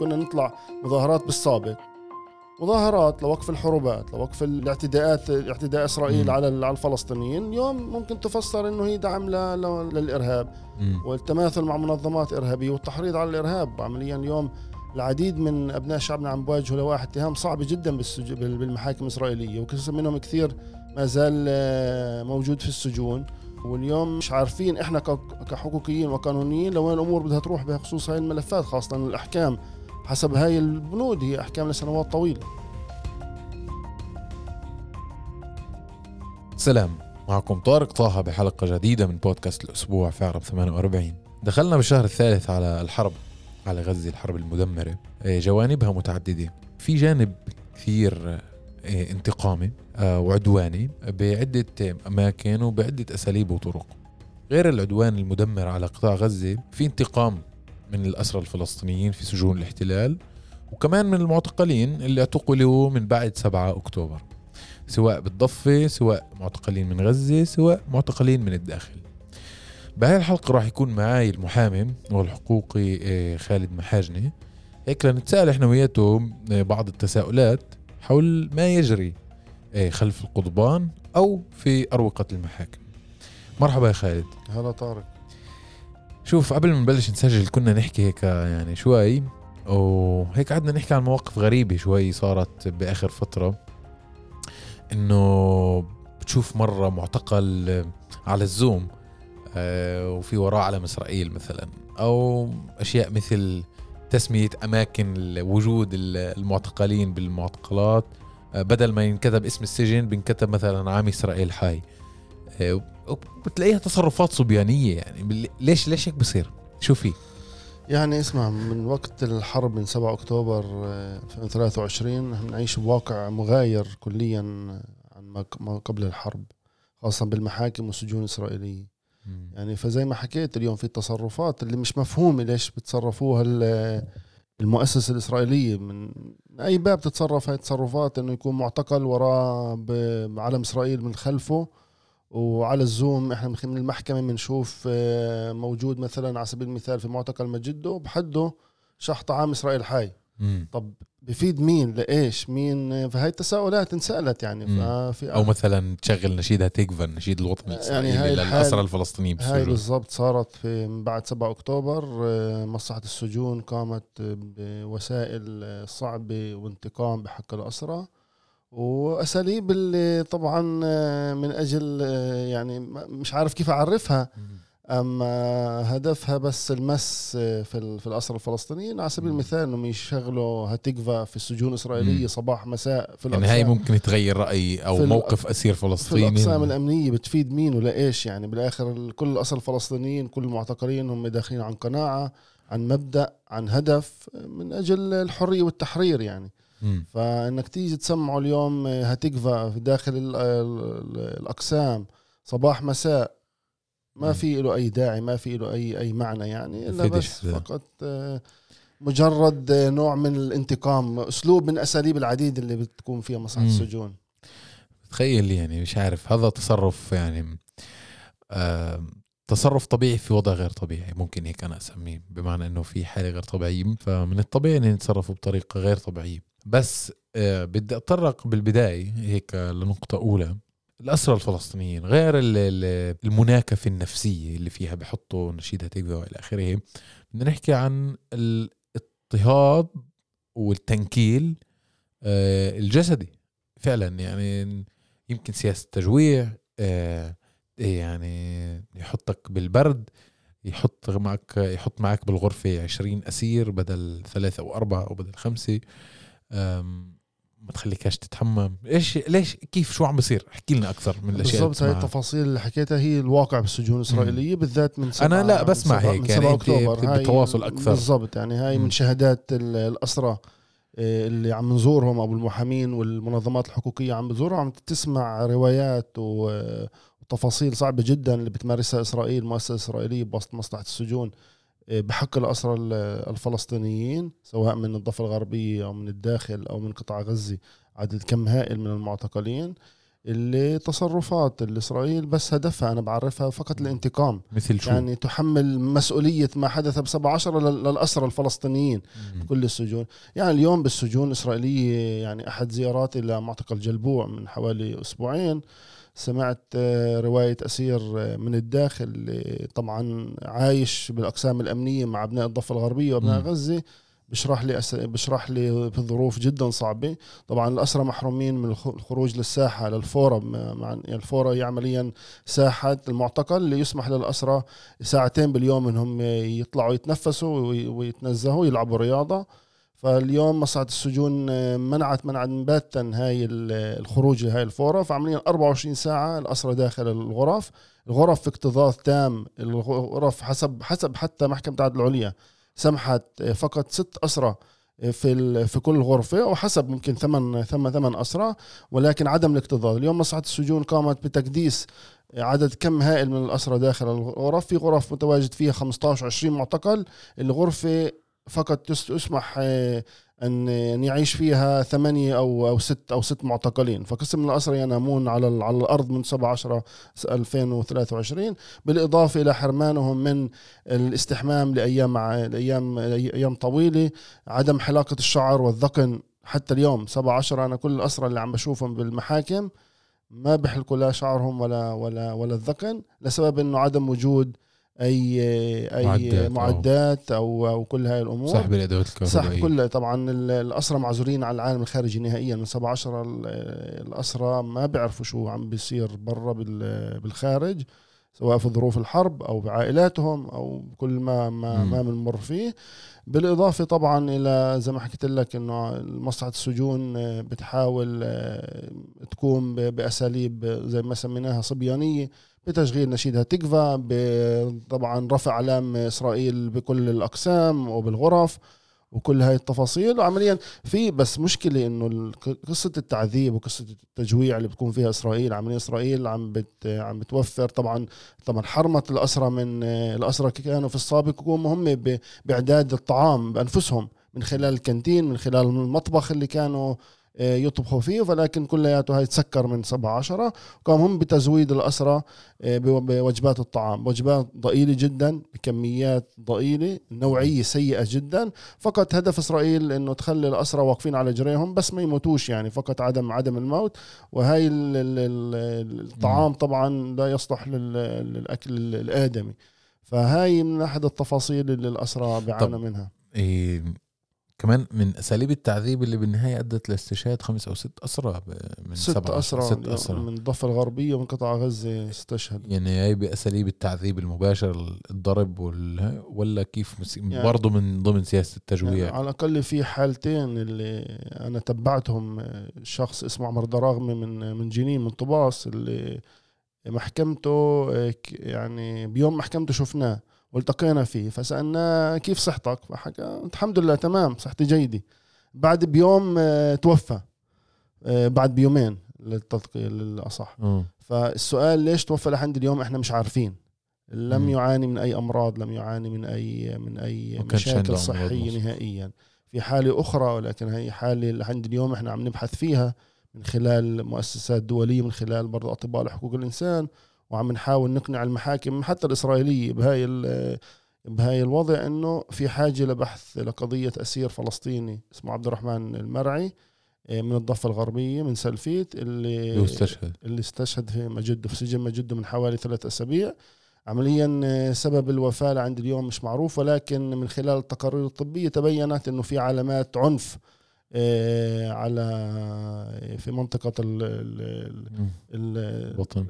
كنا نطلع مظاهرات بالسابق مظاهرات لوقف الحروبات لوقف الاعتداءات اعتداء إسرائيل. على على الفلسطينيين. اليوم ممكن تفسر إنه هي دعم للإرهاب. والتماثل مع منظمات إرهابية والتحريض على الإرهاب. عمليا اليوم العديد من أبناء شعبنا عم بواجهوا لوائح اتهام صعبه جدا بالمحاكم الإسرائيلية. وكثير منهم كثير ما زال آه، موجود في السجون. واليوم مش عارفين إحنا كحقوقيين وقانونيين لوين الأمور بدها تروح بخصوص هاي الملفات خاصة الأحكام. حسب هاي البنود هي أحكام لسنوات طويلة. سلام. معكم طارق طه بحلقة جديدة من بودكاست الأسبوع في عرب 48 دخلنا بالشهر الثالث على الحرب على غزة الحرب المدمرة. إيه، جوانبها متعددة. في جانب كثير إيه، انتقامي آه، وعدواني بعدة أماكن وبعدة أساليب وطرق. غير العدوان المدمر على قطاع غزة في انتقام من الأسرى الفلسطينيين في سجون الاحتلال وكمان من المعتقلين اللي اعتقلوا من بعد 7 أكتوبر. سواء بالضفة سواء معتقلين من غزة سواء معتقلين من الداخل. بهاي الحلقة راح يكون معاي المحامي والحقوقي آه، خالد محاجني هيك لنتساءل إحنا وياته آه، بعض التساؤلات حول ما يجري آه، خلف القضبان أو في أروقة المحاكم. مرحبا يا خالد. هلا طارق. شوف قبل ما نبلش نسجل كنا نحكي هيك يعني شوي وهيك قعدنا نحكي عن مواقف غريبة شوي صارت بآخر فترة. إنه بتشوف مرة معتقل على الزوم آه، وفي وراه علم إسرائيل مثلا أو أشياء مثل تسمية أماكن وجود المعتقلين بالمعتقلات آه، بدل ما ينكتب اسم السجن بينكتب مثلا عام إسرائيل حي. وبتلاقيها تصرفات صبيانية يعني. ليش ليش هيك بصير؟ شو في؟ يعني اسمع من وقت الحرب من 7 أكتوبر آه، 2023 نحن نعيش بواقع مغاير كليا عن ما قبل الحرب خاصة بالمحاكم والسجون الإسرائيلية. يعني فزي ما حكيت اليوم في تصرفات اللي مش مفهومة ليش بتصرفوها ال- المؤسسة الإسرائيلية. من أي باب تتصرف هاي التصرفات إنه يكون معتقل وراه ب- علم إسرائيل من خلفه. وعلى الزوم إحنا من المحكمة بنشوف آه، موجود مثلا على سبيل المثال في معتقل مجده بحده شحط عام إسرائيل حي. مم. طب بفيد مين؟ لإيش؟ مين؟ فهي التساؤلات انسألت يعني. ففي أو مثلا تشغل نشيد هتيكفا النشيد الوطني يعني الإسرائيلي هاي الحال- للأسرى الفلسطينيين هاي بالضبط صارت في من بعد 7 أكتوبر آه، مصلحة السجون قامت بوسائل آه، صعبة وانتقام بحق الأسرى. وأساليب اللي طبعا آه، من أجل آه، يعني مش عارف كيف أعرفها. اما هدفها بس المس آه، في في الاسرى الفلسطينيين على سبيل. المثال إنهم يشغلوا هتكفى في السجون الإسرائيلية. صباح مساء في يعني هاي ممكن تغير رأي أو في موقف أسير في فلسطيني الأقسام الأمنية بتفيد مين ولا إيش يعني بالآخر ال- كل الاسر الفلسطينيين كل المعتقلين هم داخلين عن قناعة عن مبدأ عن هدف من أجل الحرية والتحرير يعني مم. فإنك تيجي تسمعوا اليوم هتكفى في داخل ال- ال- الأقسام صباح مساء ما مم. في له أي داعي ما في له اي أي معنى يعني إلا بس هذا. فقط آه، مجرد آه، نوع من الانتقام أسلوب من أساليب العديد اللي بتكون فيها مصلحه. السجون تخيل يعني مش عارف هذا تصرف يعني آه تصرف طبيعي في وضع غير طبيعي ممكن هيك أنا أسميه بمعنى إنه في حالة غير طبيعية فمن الطبيعي ان يتصرفوا بطريقة غير طبيعية بس آه بدي اتطرق بالبداية هيك لنقطة أولى. الأسرى الفلسطينيين غير ال- ال- المناكفة النفسية اللي فيها بحطوا نشيد هتكفى وإلى آخره. بدنا نحكي عن الاضطهاد والتنكيل آه، الجسدي. فعلا يعني يمكن سياسة تجويع آه، يعني يحطك بالبرد يحط معك يحط معك بالغرفة عشرين أسير بدل ثلاثة أو أربعة أو بدل خمسة. ما تخليكاش تتحمم إيش ليش كيف شو عم بصير احكي لنا أكثر من الأشياء بالضبط هاي. التفاصيل اللي حكيتها هي الواقع بالسجون الإسرائيلية بالذات من أنا لا بسمع هيك، من يعني 7 أنت أكتوبر بالتواصل أكثر. بالضبط يعني هاي. من شهادات ال- الأسرى آه، اللي عم نزورهم أبو المحامين والمنظمات الحقوقية عم بزورهم عم تسمع روايات و- وتفاصيل صعبة جدا اللي بتمارسها إسرائيل المؤسسه الاسرائيليه بوسط مصلحة السجون بحق الاسرى ال- الفلسطينيين سواء من الضفة الغربية أو من الداخل أو من قطاع غزة عدد كم هائل من المعتقلين اللي تصرفات الإسرائيل بس هدفها أنا بعرفها فقط الانتقام مثل شو؟ يعني تحمل مسؤولية ما حدث ب 17 لل- للأسرى الفلسطينيين مم. كل السجون. يعني اليوم بالسجون الإسرائيلية يعني أحد زياراتي لمعتقل جلبوع من حوالي أسبوعين سمعت آه، رواية أسير آه، من الداخل اللي طبعا عايش بالأقسام الأمنية مع أبناء الضفة الغربية وأبناء. غزة بشرح لي أس... بشرح لي بظروف جدا صعبة. طبعا الأسرى محرومين من الخ- الخروج للساحة للفورة م- مع يعني الفورة هي عمليا ساحة. المعتقل اللي يسمح للأسرى ساعتين باليوم إنهم يطلعوا يتنفسوا وي- ويتنزهوا يلعبوا رياضة. فاليوم مصلحة السجون منعت منعا باتا هاي ال- الخروج لهاي الفورة. فعمليا 24 ساعة الأسرى داخل الغرف. الغرف في اكتظاظ تام. الغرف حسب حسب حتى محكمة العدل العليا سمحت فقط ست أسرى في ال- في كل غرفة وحسب ممكن ثمان ثمان ثمان أسرى ولكن عدم الاكتظاظ. اليوم مصلحة السجون قامت بتكديس عدد كم هائل من الأسرى داخل الغرف. في غرف متواجد فيها 15 20 معتقل. الغرفة فقط يسمح آه، أن أن يعيش فيها ثمانية أو أو ست أو ست معتقلين. فقسم من الأسرى ينامون على على الأرض من 7 10 2023 بالإضافة إلى حرمانهم من الاستحمام لأيام ع- لأيام أيام طويلة عدم حلاقة الشعر والذقن. حتى اليوم 7 10 أنا كل الأسرى اللي عم بشوفهم بالمحاكم ما بيحلقوا لا شعرهم ولا ولا ولا الذقن لسبب إنه عدم وجود أي أي معدات معدات, أو أو كل هاي الأمور. سحب الادوات صح الكهربائية. كلها طبعا ال- الاسرى معزولين على العالم الخارجي نهائيا. من 7 10 الاسرى ما بيعرفوا شو عم بيصير برا بال- بالخارج. سواء في ظروف الحرب أو بعائلاتهم أو كل ما ما. ما بنمر فيه بالإضافة طبعا إلى زي ما حكيت لك إنه مصلحة السجون آه، بتحاول آه، تقوم بأساليب زي ما سميناها صبيانية بتشغيل نشيدها تكفى ب- طبعا رفع علام إسرائيل بكل الأقسام وبالغرف وكل هاي التفاصيل. وعمليا في بس مشكلة إنه قصة التعذيب وقصة التجويع اللي بتكون فيها إسرائيل عمليا إسرائيل عم بت عم بتوفر طبعا طبعا حرمت الأسرى من الأسرى كانوا في السابق هم بإعداد الطعام بأنفسهم من خلال الكانتين من خلال المطبخ اللي كانوا يطبخوا فيه ولكن كلياته هاي تسكر من 7 10 وقام هم بتزويد الأسرى آه، بو- بوجبات الطعام. وجبات ضئيلة جدا بكميات ضئيلة نوعية سيئة جدا. فقط هدف إسرائيل أنه تخلي الأسرى واقفين على جريهم بس ما يموتوش يعني فقط عدم عدم الموت. وهاي ال- ال- ال- الطعام طبعا لا يصلح لل- للأكل الآدمي. فهاي من أحد التفاصيل اللي الأسرى بيعانوا. منها. إيه كمان من أساليب التعذيب اللي بالنهاية أدت لاستشهاد خمس أو ست اسرى من ست سبعة أسرى ست اسرى من الضفة الغربية ومن قطاع غزة استشهد. يعني هي بأساليب التعذيب المباشر الضرب وال... ولا كيف. يعني- برضه من ضمن سياسة يعني التجويع على الأقل في حالتين اللي أنا تبعتهم شخص اسمه عمر دراغمي من من جنين من طباس اللي محكمته ك- يعني بيوم محكمته شفناه. والتقينا فيه. فسألناه كيف صحتك؟ فحكى الحمد لله تمام صحتي جيدة. بعد بيوم آه، توفى. آه، بعد بيومين للتدقيق للأصح. آه. فالسؤال ليش توفى لحد اليوم؟ إحنا مش عارفين. لم مم. يعاني من أي أمراض لم يعاني من أي من أي مشاكل صحية. نهائيا. في حالة أخرى ولكن هي حالة لحد اليوم إحنا عم نبحث فيها من خلال مؤسسات دولية من خلال برضه أطباء لحقوق الإنسان. وعم نحاول نقنع المحاكم حتى الإسرائيلية بهاي بهاي الوضع إنه في حاجة لبحث لقضية أسير فلسطيني اسمه عبد الرحمن المرعي آه، من الضفة الغربية من سلفيت اللي اللي استشهد. اللي استشهد في مجده في سجن مجده من حوالي ثلاث أسابيع. عمليا آه، سبب الوفاة لعند اليوم مش معروف ولكن من خلال التقارير الطبية تبينت إنه في علامات عنف على في منطقة ال ال مم. ال بطن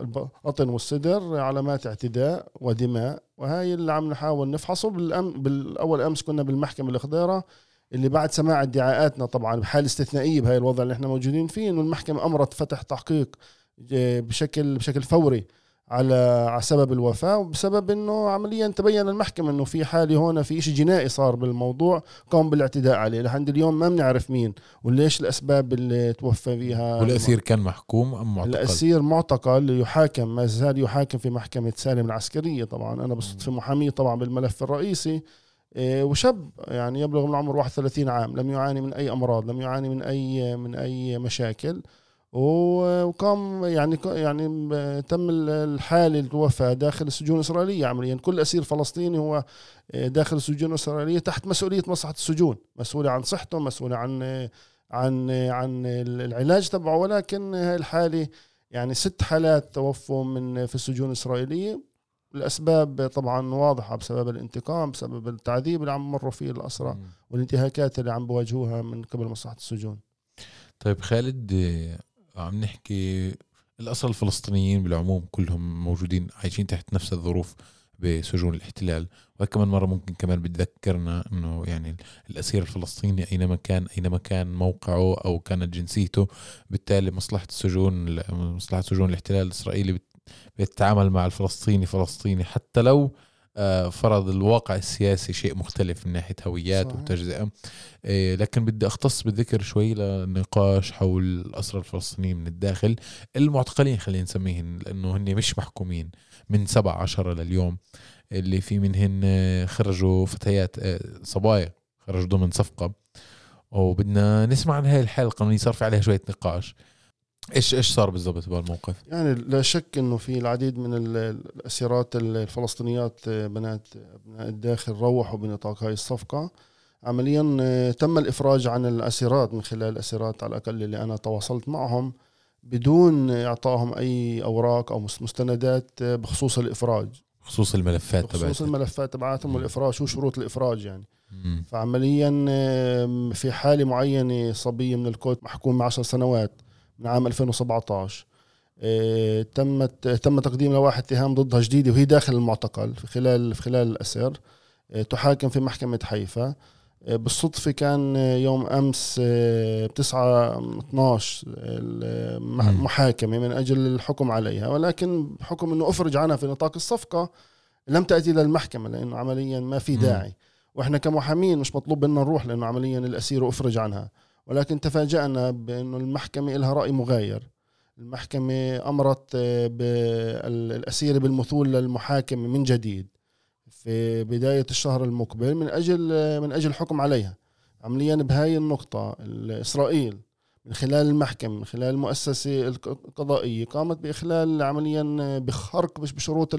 البطن والصدر علامات اعتداء ودماء وهاي اللي عم نحاول نفحصه بالأم بالأول أمس كنا بالمحكمة الخضيره اللي بعد سماع ادعاءاتنا طبعا بحاله استثنائية بهاي الوضع اللي إحنا موجودين فيه إنه المحكمة أمرت فتح تحقيق ج- بشكل بشكل فوري على على سبب الوفاة وبسبب إنه عمليا تبين المحكمة إنه في حالة هون في شيء جنائي صار بالموضوع قام بالاعتداء عليه. لحد اليوم ما بنعرف مين وليش الأسباب اللي توفى فيها؟ والأسير كان محكوم أم معتقل؟ الأسير معتقل يحاكم ما زال يحاكم في محكمة سالم العسكرية. طبعا أنا بصدفة محامية طبعا بالملف الرئيسي إيه، وشاب يعني يبلغ من العمر 31 عام لم يعاني من أي أمراض لم يعاني من أي من أي مشاكل. وقام يعني يعني تم الحالة الوفاة داخل السجون الإسرائيلية عمليا. كل أسير فلسطيني هو داخل السجون الإسرائيلية تحت مسؤولية مصلحة السجون. مسؤولة عن صحته مسؤولة عن عن عن العلاج تبعه. ولكن هاي الحالة يعني ست حالات توفوا من في السجون الإسرائيلية. الأسباب طبعا واضحة بسبب الانتقام بسبب التعذيب اللي عم مروا فيه الأسرى مم. والانتهاكات اللي عم بواجهوها من قبل مصلحة السجون. طيب خالد آه، عم نحكي الأسرى الفلسطينيين بالعموم كلهم موجودين عايشين تحت نفس الظروف بسجون الاحتلال. وكمان مرة ممكن كمان بتذكرنا إنه يعني الأسير الفلسطيني أينما كان أينما كان موقعه أو كانت جنسيته بالتالي مصلحة السجون مصلحة سجون الاحتلال الإسرائيلي بت- بتتعامل مع الفلسطيني فلسطيني. حتى لو فرض الواقع السياسي شيء مختلف من ناحية هويات صحيح. وتجزئة. إيه، لكن بدي اختص بالذكر شوي لنقاش حول الأسرى الفلسطينيين من الداخل. المعتقلين خلينا نسميهن لأنه هن مش محكومين من سبع عشرة لليوم. اللي في منهن خرجوا فتيات آه، صبايا خرجوا ضمن صفقة. وبدنا نسمع عن هاي الحالة القانونية صار في عليها شوية نقاش. إيش إيش صار بالضبط بهالموقف؟ يعني لا شك إنه في العديد من ال- الأسيرات الفلسطينيات بنات ابناء الداخل روحوا بنطاق هاي الصفقة. عمليا آه، تم الإفراج عن الأسيرات من خلال الأسيرات على الأقل اللي أنا تواصلت معهم بدون اعطائهم أي أوراق أو مس- مستندات آه، بخصوص الإفراج. بخصوص الملفات بخصوص تبعتها الملفات تبعاتهم والإفراج شو شروط الإفراج يعني. مم. فعمليا في حالة معينة صبية من الكوت محكوم 10 سنوات. من عام 2017 آه، تمت تم تقديم لوائح اتهام ضدها جديدة وهي داخل المعتقل في خلال في خلال الأسر. آه، تحاكم في محكمة حيفا. آه، بالصدفة كان يوم أمس ب 9 12 المح- مم. محاكمة من أجل الحكم عليها. ولكن بحكم أنه أفرج عنها في نطاق الصفقة لم تأتي للمحكمة لأنه عمليا ما في. داعي. وإحنا كمحامين مش مطلوب منا نروح لأنه عمليا الأسير أفرج عنها. ولكن تفاجأنا بأنه المحكمة لها رأي مغاير. المحكمة أمرت آه، بالأسير بالمثول للمحاكمة من جديد في بداية الشهر المقبل من أجل آه، من أجل الحكم عليها. عمليا بهاي النقطة إسرائيل من خلال المحكمة من خلال المؤسسة الق- القضائية قامت بإخلال عمليا آه، بخرق مش بشروط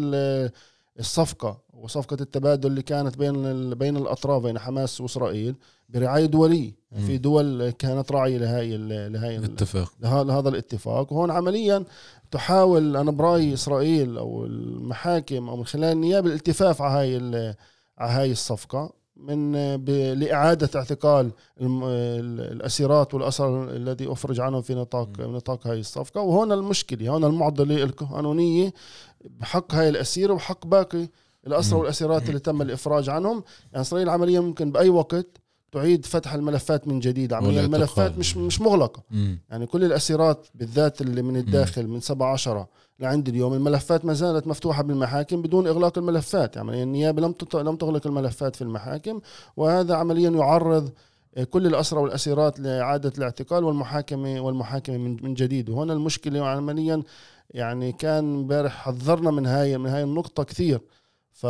ال- الصفقة وصفقة التبادل اللي كانت بين بين الأطراف بين حماس وإسرائيل برعاية دولية مم. في دول كانت راعية لهاي ال- لهاي ال- اتفق لها- لهذا الاتفاق وهون عمليا تحاول أنا برأيي إسرائيل أو المحاكم أو من خلال النيابة الالتفاف على هاي على هاي الصفقة من ب... لإعادة اعتقال الم... ال- الأسيرات والأسر الذي أفرج عنهم في نطاق. نطاق هاي الصفقة وهون المشكلة هون المعضلة القانونية بحق هاي الأسير وبحق باقي الأسرى مم. والأسيرات اللي تم الإفراج عنهم يعني إسرائيل عمليا ممكن بأي وقت تعيد فتح الملفات من جديد عمليا والاعتقال. الملفات مش مش مغلقة مم. يعني كل الأسيرات بالذات اللي من الداخل من 7 10 لعند اليوم الملفات ما زالت مفتوحة بالمحاكم بدون إغلاق الملفات يعني النيابة لم لم تغلق الملفات في المحاكم وهذا عمليا يعرض آه، كل الأسرى والأسيرات لإعادة الاعتقال والمحاكمه والمحاكمة من من جديد وهنا المشكلة عمليا يعني كان امبارح حذرنا من هاي من هاي النقطة كثير ف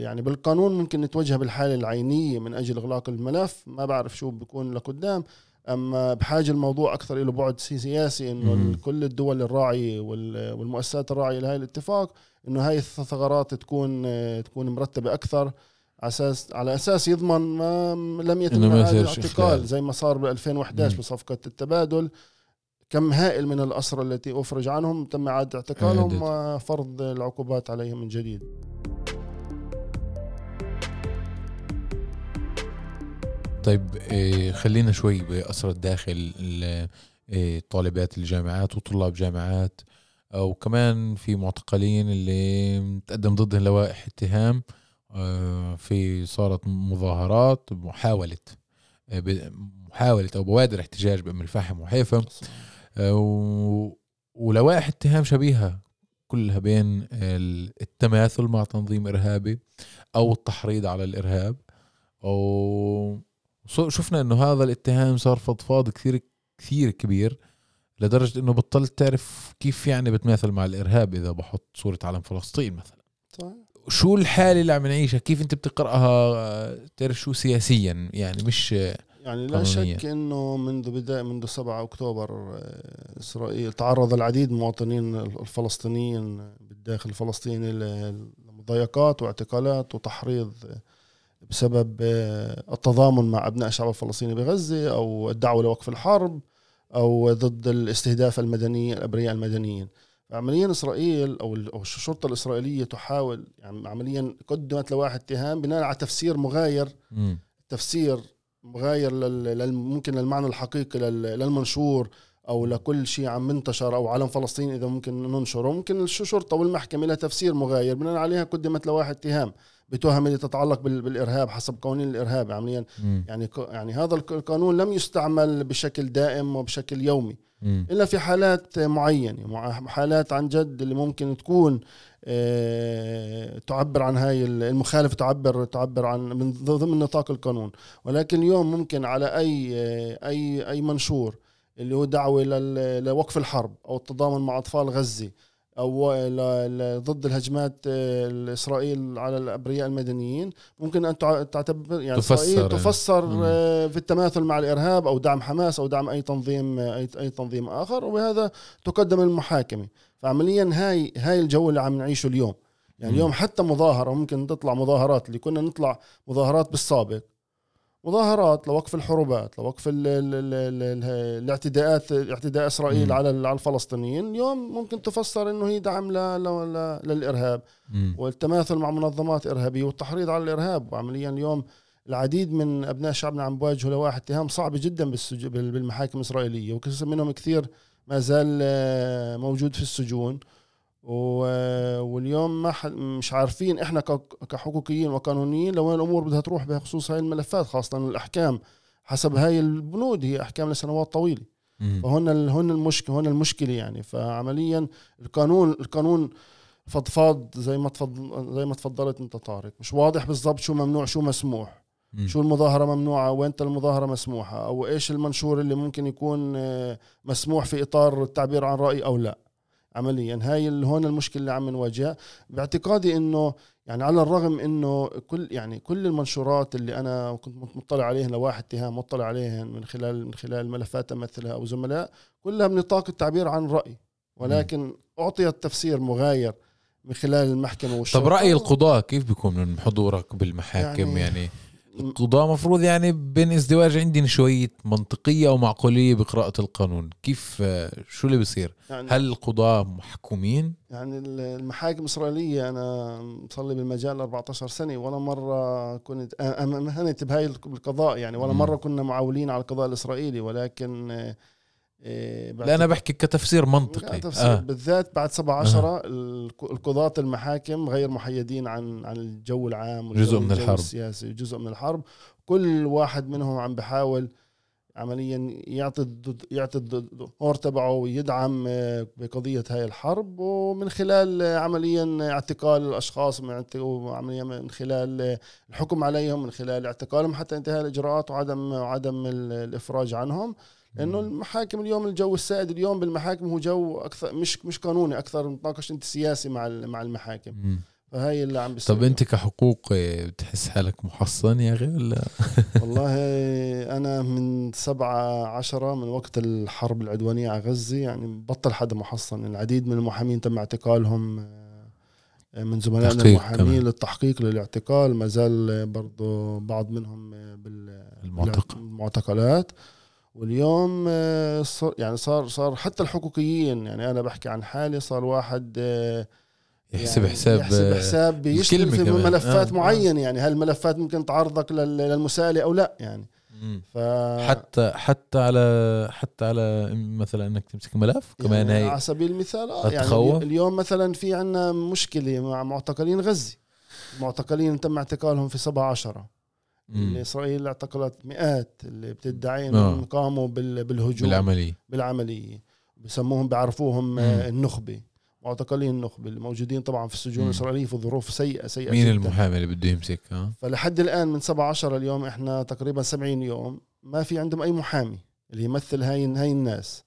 يعني بالقانون ممكن نتوجه بالحالة العينية من أجل إغلاق الملف ما بعرف شو بيكون لقدام أما بحاجة الموضوع أكثر له بعد سي- سياسي. ال- كل الدول الراعية وال- والمؤسسات الراعية لهي الاتفاق إنه هاي الثغرات تكون تكون مرتبة أكثر على أساس على أساس يضمن ما لم يتم إنه ما إعادة يصيرش اعتقال إخلال. زي ما صار ب 2011 مم. بصفقة التبادل كم هائل من الاسرى التي أفرج عنهم تم إعادة اعتقالهم إعادة. وفرض العقوبات عليهم من جديد. طيب إيه خلينا شوي بأسرة الداخل ال- إيه طالبات الجامعات وطلاب جامعات أو كمان في معتقلين اللي تقدم ضدهم لوائح اتهام آه، في صارت مظاهرات محاولة آه، محاولة أو بوادر احتجاج بأم الفحم وحيفا. آه، ولوائح اتهام شبيهة كلها بين ال- التماثل مع تنظيم إرهابي أو التحريض على الإرهاب. أو صو- شفنا إنه هذا الاتهام صار فضفاض كثير كثير كبير لدرجة إنه بطلت تعرف كيف يعني بتماثل مع الإرهاب إذا بحط صورة علم فلسطين مثلا. صحيح. شو الحالة اللي عم نعيشها؟ كيف أنت بتقرأها؟ آه، تعرف شو سياسيا؟ يعني مش يعني لا قانونية. شك إنه منذ بدايه منذ 7 أكتوبر آه، إسرائيل تعرض العديد من المواطنين الفلسطينيين بالداخل الفلسطيني لمضايقات واعتقالات وتحريض بسبب آه، التضامن مع أبناء الشعب الفلسطيني بغزة أو الدعوة لوقف الحرب أو ضد الاستهداف المدني الأبرياء المدنيين عمليا إسرائيل أو الشرطة الإسرائيلية تحاول يعني عمليا قدمت لواحد اتهام بناء على تفسير مغاير مم. تفسير مغاير. ممكن للمعنى الحقيقي لل... للمنشور أو لكل شيء عم منتشر أو علم فلسطين إذا ممكن ننشره ممكن الشرطه والمحكمة لها تفسير مغاير بناء عليها قدمت لواحد اتهام بتهم اللي تتعلق بال... بالإرهاب حسب قوانين الإرهاب عمليا مم. يعني. يعني هذا الق- القانون لم يستعمل بشكل دائم وبشكل يومي مم. إلا في حالات معينة مع- حالات عن جد اللي ممكن تكون آه، تعبر عن هاي المخالفة تعبر تعبر عن من ضمن نطاق القانون ولكن اليوم ممكن على أي آه، أي أي منشور اللي هو دعوة لل- لوقف الحرب أو التضامن مع أطفال غزة أو ضد الهجمات آه، الإسرائيل على الأبرياء المدنيين ممكن أن تع- تعتبر يعني تفسر. إسرائيل تفسر. آه، في التماثل مع الإرهاب أو دعم حماس أو دعم أي تنظيم اي أي تنظيم آخر وبهذا تقدم المحاكمه فعمليا هاي هاي الجو اللي عم نعيشه اليوم يعني. اليوم حتى مظاهرة ممكن تطلع مظاهرات اللي كنا نطلع مظاهرات بالسابق مظاهرات لوقف الحروبات لوقف ال ال ال ال ال الاعتداءات اعتداء إسرائيل. على على الفلسطينيين اليوم ممكن تفسر إنه هي دعم ل ل ل للإرهاب. والتماثل مع منظمات إرهابية والتحريض على الإرهاب وعمليا اليوم العديد من أبناء شعبنا عم بواجهوا لواحد اتهام صعب جدا بالمحاكم الإسرائيلية وكثير منهم كثير ما زال آه، موجود في السجون. واليوم ما ح... مش عارفين إحنا ك... كحقوقيين وقانونيين لوين الأمور بدها تروح بخصوص هاي الملفات خاصة الأحكام. حسب هاي البنود هي أحكام لسنوات طويلة. ال- هن المشكلة هن المشكلة يعني. فعمليا القانون القانون فضفاض زي ما تفضل زي ما تفضلت أنت طارق. مش واضح بالضبط شو ممنوع شو مسموح. مم. شو المظاهرة ممنوعة؟ وين المظاهرة مسموحة؟ أو إيش المنشور اللي ممكن يكون آه، مسموح في إطار التعبير عن رأي أو لا؟ عمليا. هاي هون المشكلة اللي عم نواجهها. باعتقادي إنه يعني على الرغم إنه كل يعني كل المنشورات اللي أنا كنت مطلع عليها لواحد اتهام مطلع عليها من خلال من خلال ملفات أمثلها أو زملاء كلها بنطاق التعبير عن رأي. ولكن اعطيت تفسير مغاير من خلال المحكمة والشرطة. طب رأي القضاة كيف بيكون من حضورك بالمحاكم؟ يعني, يعني- القضاة مفروض يعني بين ازدواج عندنا شوية منطقية أو معقولية بقراءة القانون. كيف آه، شو اللي بيصير؟ يعني هل القضاة محكومين؟ يعني المحاكم الإسرائيلية أنا مصلي بالمجال 14 سنة ولا مرة كنت أمهنت بهاي القضاء يعني ولا. مرة كنا معولين على القضاء الإسرائيلي ولكن آه، لا أنا بحكي كتفسير منطقي. تفسير. آه. بالذات بعد 7 10 القضاة المحاكم غير محيدين عن عن الجو العام جزء من الحرب. السياسي جزء من الحرب. كل واحد منهم عم بحاول عمليا يعطي الضد- يعطي الدور تبعه ويدعم آه، بقضية هاي الحرب. ومن خلال آه، عمليا اعتقال الأشخاص وعمليا من خلال آه، الحكم عليهم من خلال اعتقالهم حتى انتهاء الإجراءات وعدم وعدم ال- الإفراج عنهم. لأنه المحاكم اليوم الجو السائد اليوم بالمحاكم هو جو أكثر مش مش قانوني أكثر نتناقش انت سياسي مع مع المحاكم. مم. فهي اللي عم بيصير. طب أنت كحقوق آه، بتحس حالك محصن يا أخي ولا؟ والله أنا من سبعة عشرة من وقت الحرب العدوانية على غزة يعني بطل حدا محصن. العديد من المحامين تم اعتقالهم آه، من زملائنا المحامين كمان. للتحقيق للاعتقال. ما زال برضه بعض منهم بال- المعتقل. بالمعتقلات واليوم آه، صار يعني صار صار حتى الحقوقيين يعني أنا بحكي عن حالي صار واحد آه، يحسب يعني حساب يحسب آه، حساب الكلمة في كمان. ملفات آه، معينة يعني هل الملفات ممكن تعرضك لل- للمساءلة أو لا يعني. ف حتى حتى على حتى على مثلا إنك تمسك ملف كمان يعني هي على سبيل المثال آه يعني؟ اليوم مثلا في عنا مشكلة مع معتقلين غزة معتقلين تم اعتقالهم في 7 10 مم. اللي اسرائيل اعتقلت مئات اللي بتدعي آه. انهم قاموا بال- بالهجوم. بالعملية. بالعملية. بسموهم بيعرفوهم. آه، النخبة معتقلين النخبة اللي موجودين طبعا في السجون. الإسرائيلية في ظروف سيئة سيئة مين جدا. المحامي اللي بده يمسك ها؟ فلحد الآن من 7 10 اليوم إحنا تقريبا 70 يوم ما في عندهم أي محامي اللي يمثل هاي هاي الناس.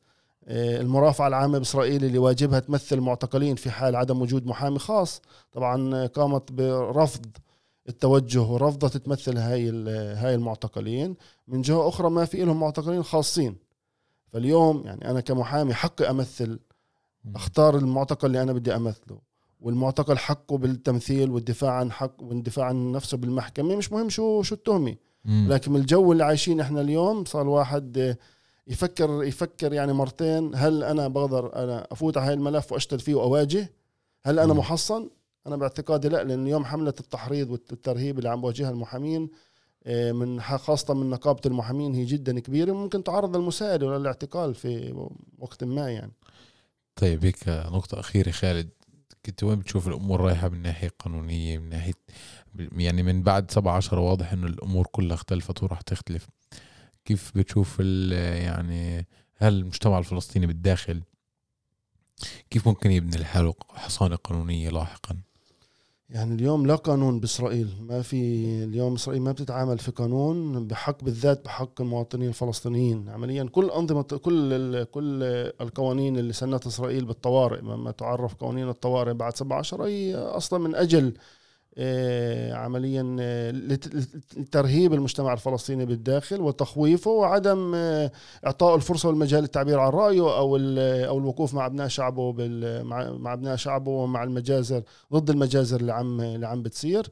آه، المرافعة العامة بإسرائيل اللي واجبها تمثل المعتقلين في حال عدم وجود محامي خاص. طبعا قامت برفض التوجه ورفضت تمثل هاي هاي المعتقلين. من جهة أخرى ما في لهم معتقلين خاصين. فاليوم يعني أنا كمحامي حقي أمثل. أختار المعتقل اللي أنا بدي أمثله. والمعتقل حقه بالتمثيل والدفاع عن حق والدفاع عن نفسه بالمحكمة. مش مهم شو شو التهمة. مم. لكن من الجو اللي عايشين إحنا اليوم صار الواحد آه، يفكر يفكر يعني مرتين. هل أنا بقدر أنا أفوت على هاي الملف وأشتغل فيه وأواجه؟ هل أنا. محصن؟ أنا باعتقادي لا لأن اليوم حملة التحريض والترهيب اللي عم بواجهها المحامين آه، من خاصة من نقابة المحامين هي جدا كبيرة ممكن تعرض للمساءلة ولا الاعتقال في وقت ما يعني. طيب هيك نقطة أخيرة خالد. كنت وين بتشوف الأمور رايحة من ناحية قانونية من ناحية يعني من بعد سبعة عشر واضح إنه الأمور كلها اختلفت وراح تختلف. كيف بتشوف يعني هل المجتمع الفلسطيني بالداخل كيف ممكن يبني لحاله حصانة قانونية لاحقا؟ يعني اليوم لا قانون بإسرائيل ما في اليوم إسرائيل ما بتتعامل في قانون بحق بالذات بحق المواطنين الفلسطينيين. عمليا كل أنظمة كل كل القوانين اللي سنتها إسرائيل بالطوارئ ما تعرف قوانين الطوارئ بعد 17 هي أصلا من أجل عمليا آه، لت- لترهيب المجتمع الفلسطيني بالداخل وتخويفه وعدم آه، اعطائه الفرصة والمجال للتعبير عن رأيه أو أو الوقوف مع أبناء شعبه مع أبناء شعبه ومع المجازر ضد المجازر اللي عم اللي عم بتصير.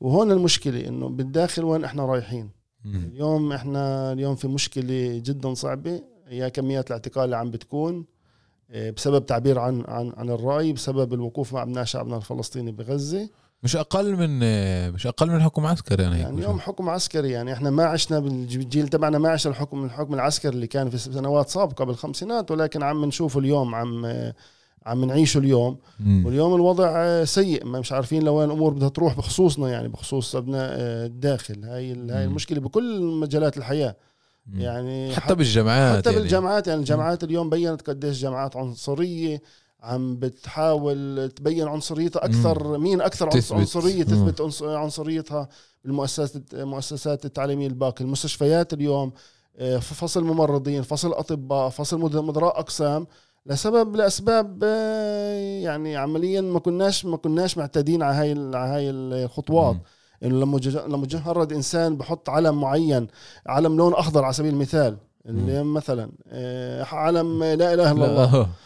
وهون المشكلة إنه بالداخل وين إحنا رايحين. اليوم إحنا اليوم في مشكلة جدا صعبة هي كميات الاعتقال اللي عم بتكون آه، بسبب تعبير عن عن عن الرأي بسبب الوقوف مع أبناء شعبنا الفلسطيني بغزة. مش أقل من مش أقل من حكم عسكري يعني بشوف. اليوم حكم عسكري يعني إحنا ما عشنا بالجيل تبعنا ما عشنا الحكم الحكم العسكري اللي كان في سنوات سابقة بالخمسينات ولكن عم نشوفه اليوم عم عم نعيشه اليوم مم. واليوم الوضع سيء ما مش عارفين لوين الأمور بدها تروح بخصوصنا يعني بخصوص أبناء الداخل هاي هاي. المشكلة بكل مجالات الحياة. يعني حتى بالجامعات حتى يعني. بالجامعات يعني الجامعات اليوم بينت قديش جامعات عنصرية عم بتحاول تبين عنصريتها أكثر. مين أكثر تثبت. عنصرية. تثبت عنص- عنصريتها بالمؤسسات المؤسسات التعليمية الباقية. المستشفيات اليوم آه، فصل ممرضين فصل أطباء فصل مد- مدراء أقسام. لسبب لأسباب آه، يعني عمليا ما كناش ما كناش معتادين على هاي على هاي الخطوات. إنه لما لما مجرد إنسان بحط علم معين علم لون أخضر على سبيل المثال اللي مثلا آه، علم لا إله إلا الله.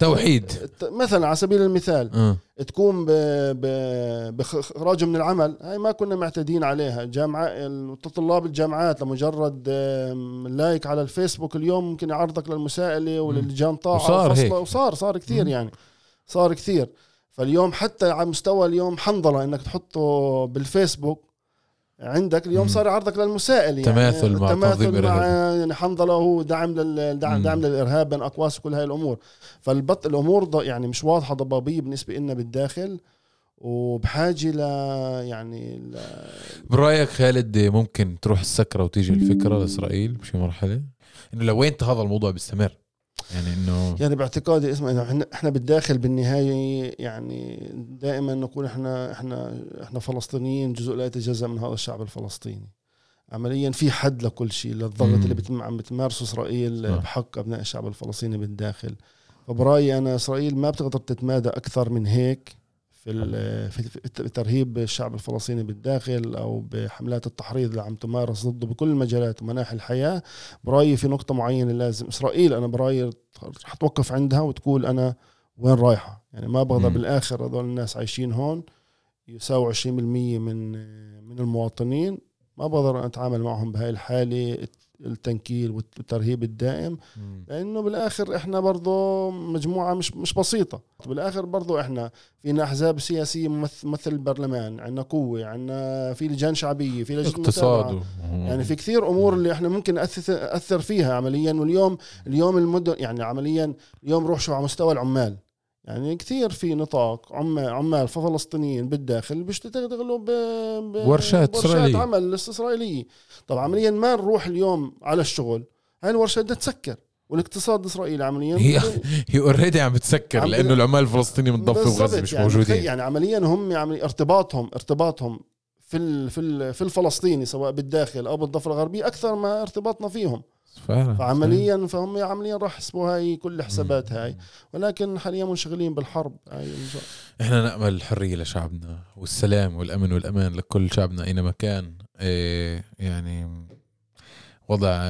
توحيد. ت- مثلا على سبيل المثال آه. تقوم ب- ب- باخراجه من العمل هاي ما كنا معتادين عليها جامعة طلاب الجامعات لمجرد لايك على الفيسبوك اليوم ممكن يعرضك للمساءلة وللجان طاعة وصار هيك. وصار صار كثير. يعني صار كثير فاليوم حتى على مستوى اليوم حنظلة إنك تحطه بالفيسبوك عندك اليوم. صار يعرضك للمسائل يعني تماثل مع تنظيم تماثل مع. يعني حنظله هو دعم لل دعم, للإرهاب بين أقواس وكل هاي الأمور. فالبط الأمور ض- يعني مش واضحة ضبابية بالنسبة لنا بالداخل وبحاجة ل يعني ل... برأيك خالد ممكن تروح السكرة وتيجي الفكرة لإسرائيل بشي مرحلة؟ إنه لوين هذا الموضوع بيستمر؟ يعني إنه يعني باعتقادي اسمع إحنا إحنا بالداخل بالنهاية يعني دائما نقول إحنا إحنا إحنا فلسطينيين جزء لا يتجزأ من هذا الشعب الفلسطيني عمليا في حد لكل شيء للضغط مم. اللي بتم عم بتمارسه إسرائيل صح. بحق أبناء الشعب الفلسطيني بالداخل فبرأيي أنا إسرائيل ما بتقدر تتمادى أكثر من هيك في ترهيب الشعب الفلسطيني بالداخل أو بحملات التحريض اللي عم تمارس ضده بكل المجالات ومناحي الحياة برأيي في نقطة معينة لازم إسرائيل أنا برأيي حتوقف عندها وتقول أنا وين رايحة. يعني ما بقدر. بالآخر هذول الناس عايشين هون يساووا 20% من من المواطنين. ما بقدر أتعامل معهم بهاي الحالة. التنكيل والترهيب الدائم مم. لأنه بالآخر إحنا برضه مجموعة مش مش بسيطة. بالآخر برضه إحنا فينا أحزاب سياسية ممثل البرلمان عندنا قوة عندنا في لجان شعبية في لجنة اقتصاد يعني في كثير أمور اللي إحنا ممكن اثر أثر فيها عمليا. واليوم اليوم المدن يعني عمليا اليوم روح شو على مستوى العمال. يعني كثير في نطاق عمال عمال فلسطينيين بالداخل بيشتغلوا ب... ورشات. عمل إسرائيلية. طب عمليا ما نروح اليوم على الشغل؟ هاي الورشات بدها تسكر والاقتصاد الاسرائيلي عمليا هي هي اوريدي عم بتسكر عم لأنه العمال الفلسطينيين من ضفه بالضبط وغزة مش يعني موجودين. يعني عمليا هم يعني ارتباطهم ارتباطهم في ال في ال في الفلسطيني سواء بالداخل أو بالضفة الغربية أكثر ما ارتباطنا فيهم. فعلا فعمليا فهم عمليا راح يحسبوا هاي كل حسابات هاي. ولكن حاليا منشغلين بالحرب. هاي إحنا نأمل الحرية لشعبنا والسلام والأمن والأمان لكل شعبنا أينما كان. إيه يعني وضع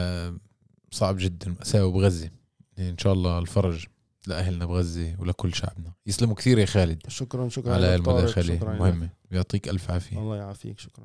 صعب جدا مأساوي بغزة. إن شاء الله الفرج لأهلنا بغزة ولكل شعبنا. يسلموا كثير يا خالد. شكرا شكرا على المداخله مهمة. يعطيك ألف عافية. الله يعافيك. شكرا.